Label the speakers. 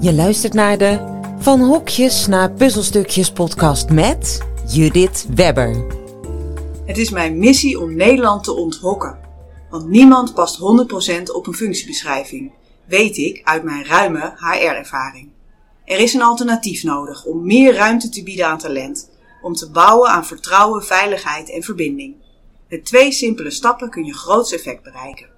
Speaker 1: Je luistert naar de Van Hokjes naar Puzzelstukjes podcast met Judith Webber.
Speaker 2: Het is mijn missie om Nederland te onthokken. Want niemand past 100% op een functiebeschrijving, weet ik uit mijn ruime HR-ervaring. Er is een alternatief nodig om meer ruimte te bieden aan talent, om te bouwen aan vertrouwen, veiligheid en verbinding. Met twee simpele stappen kun je groots effect bereiken.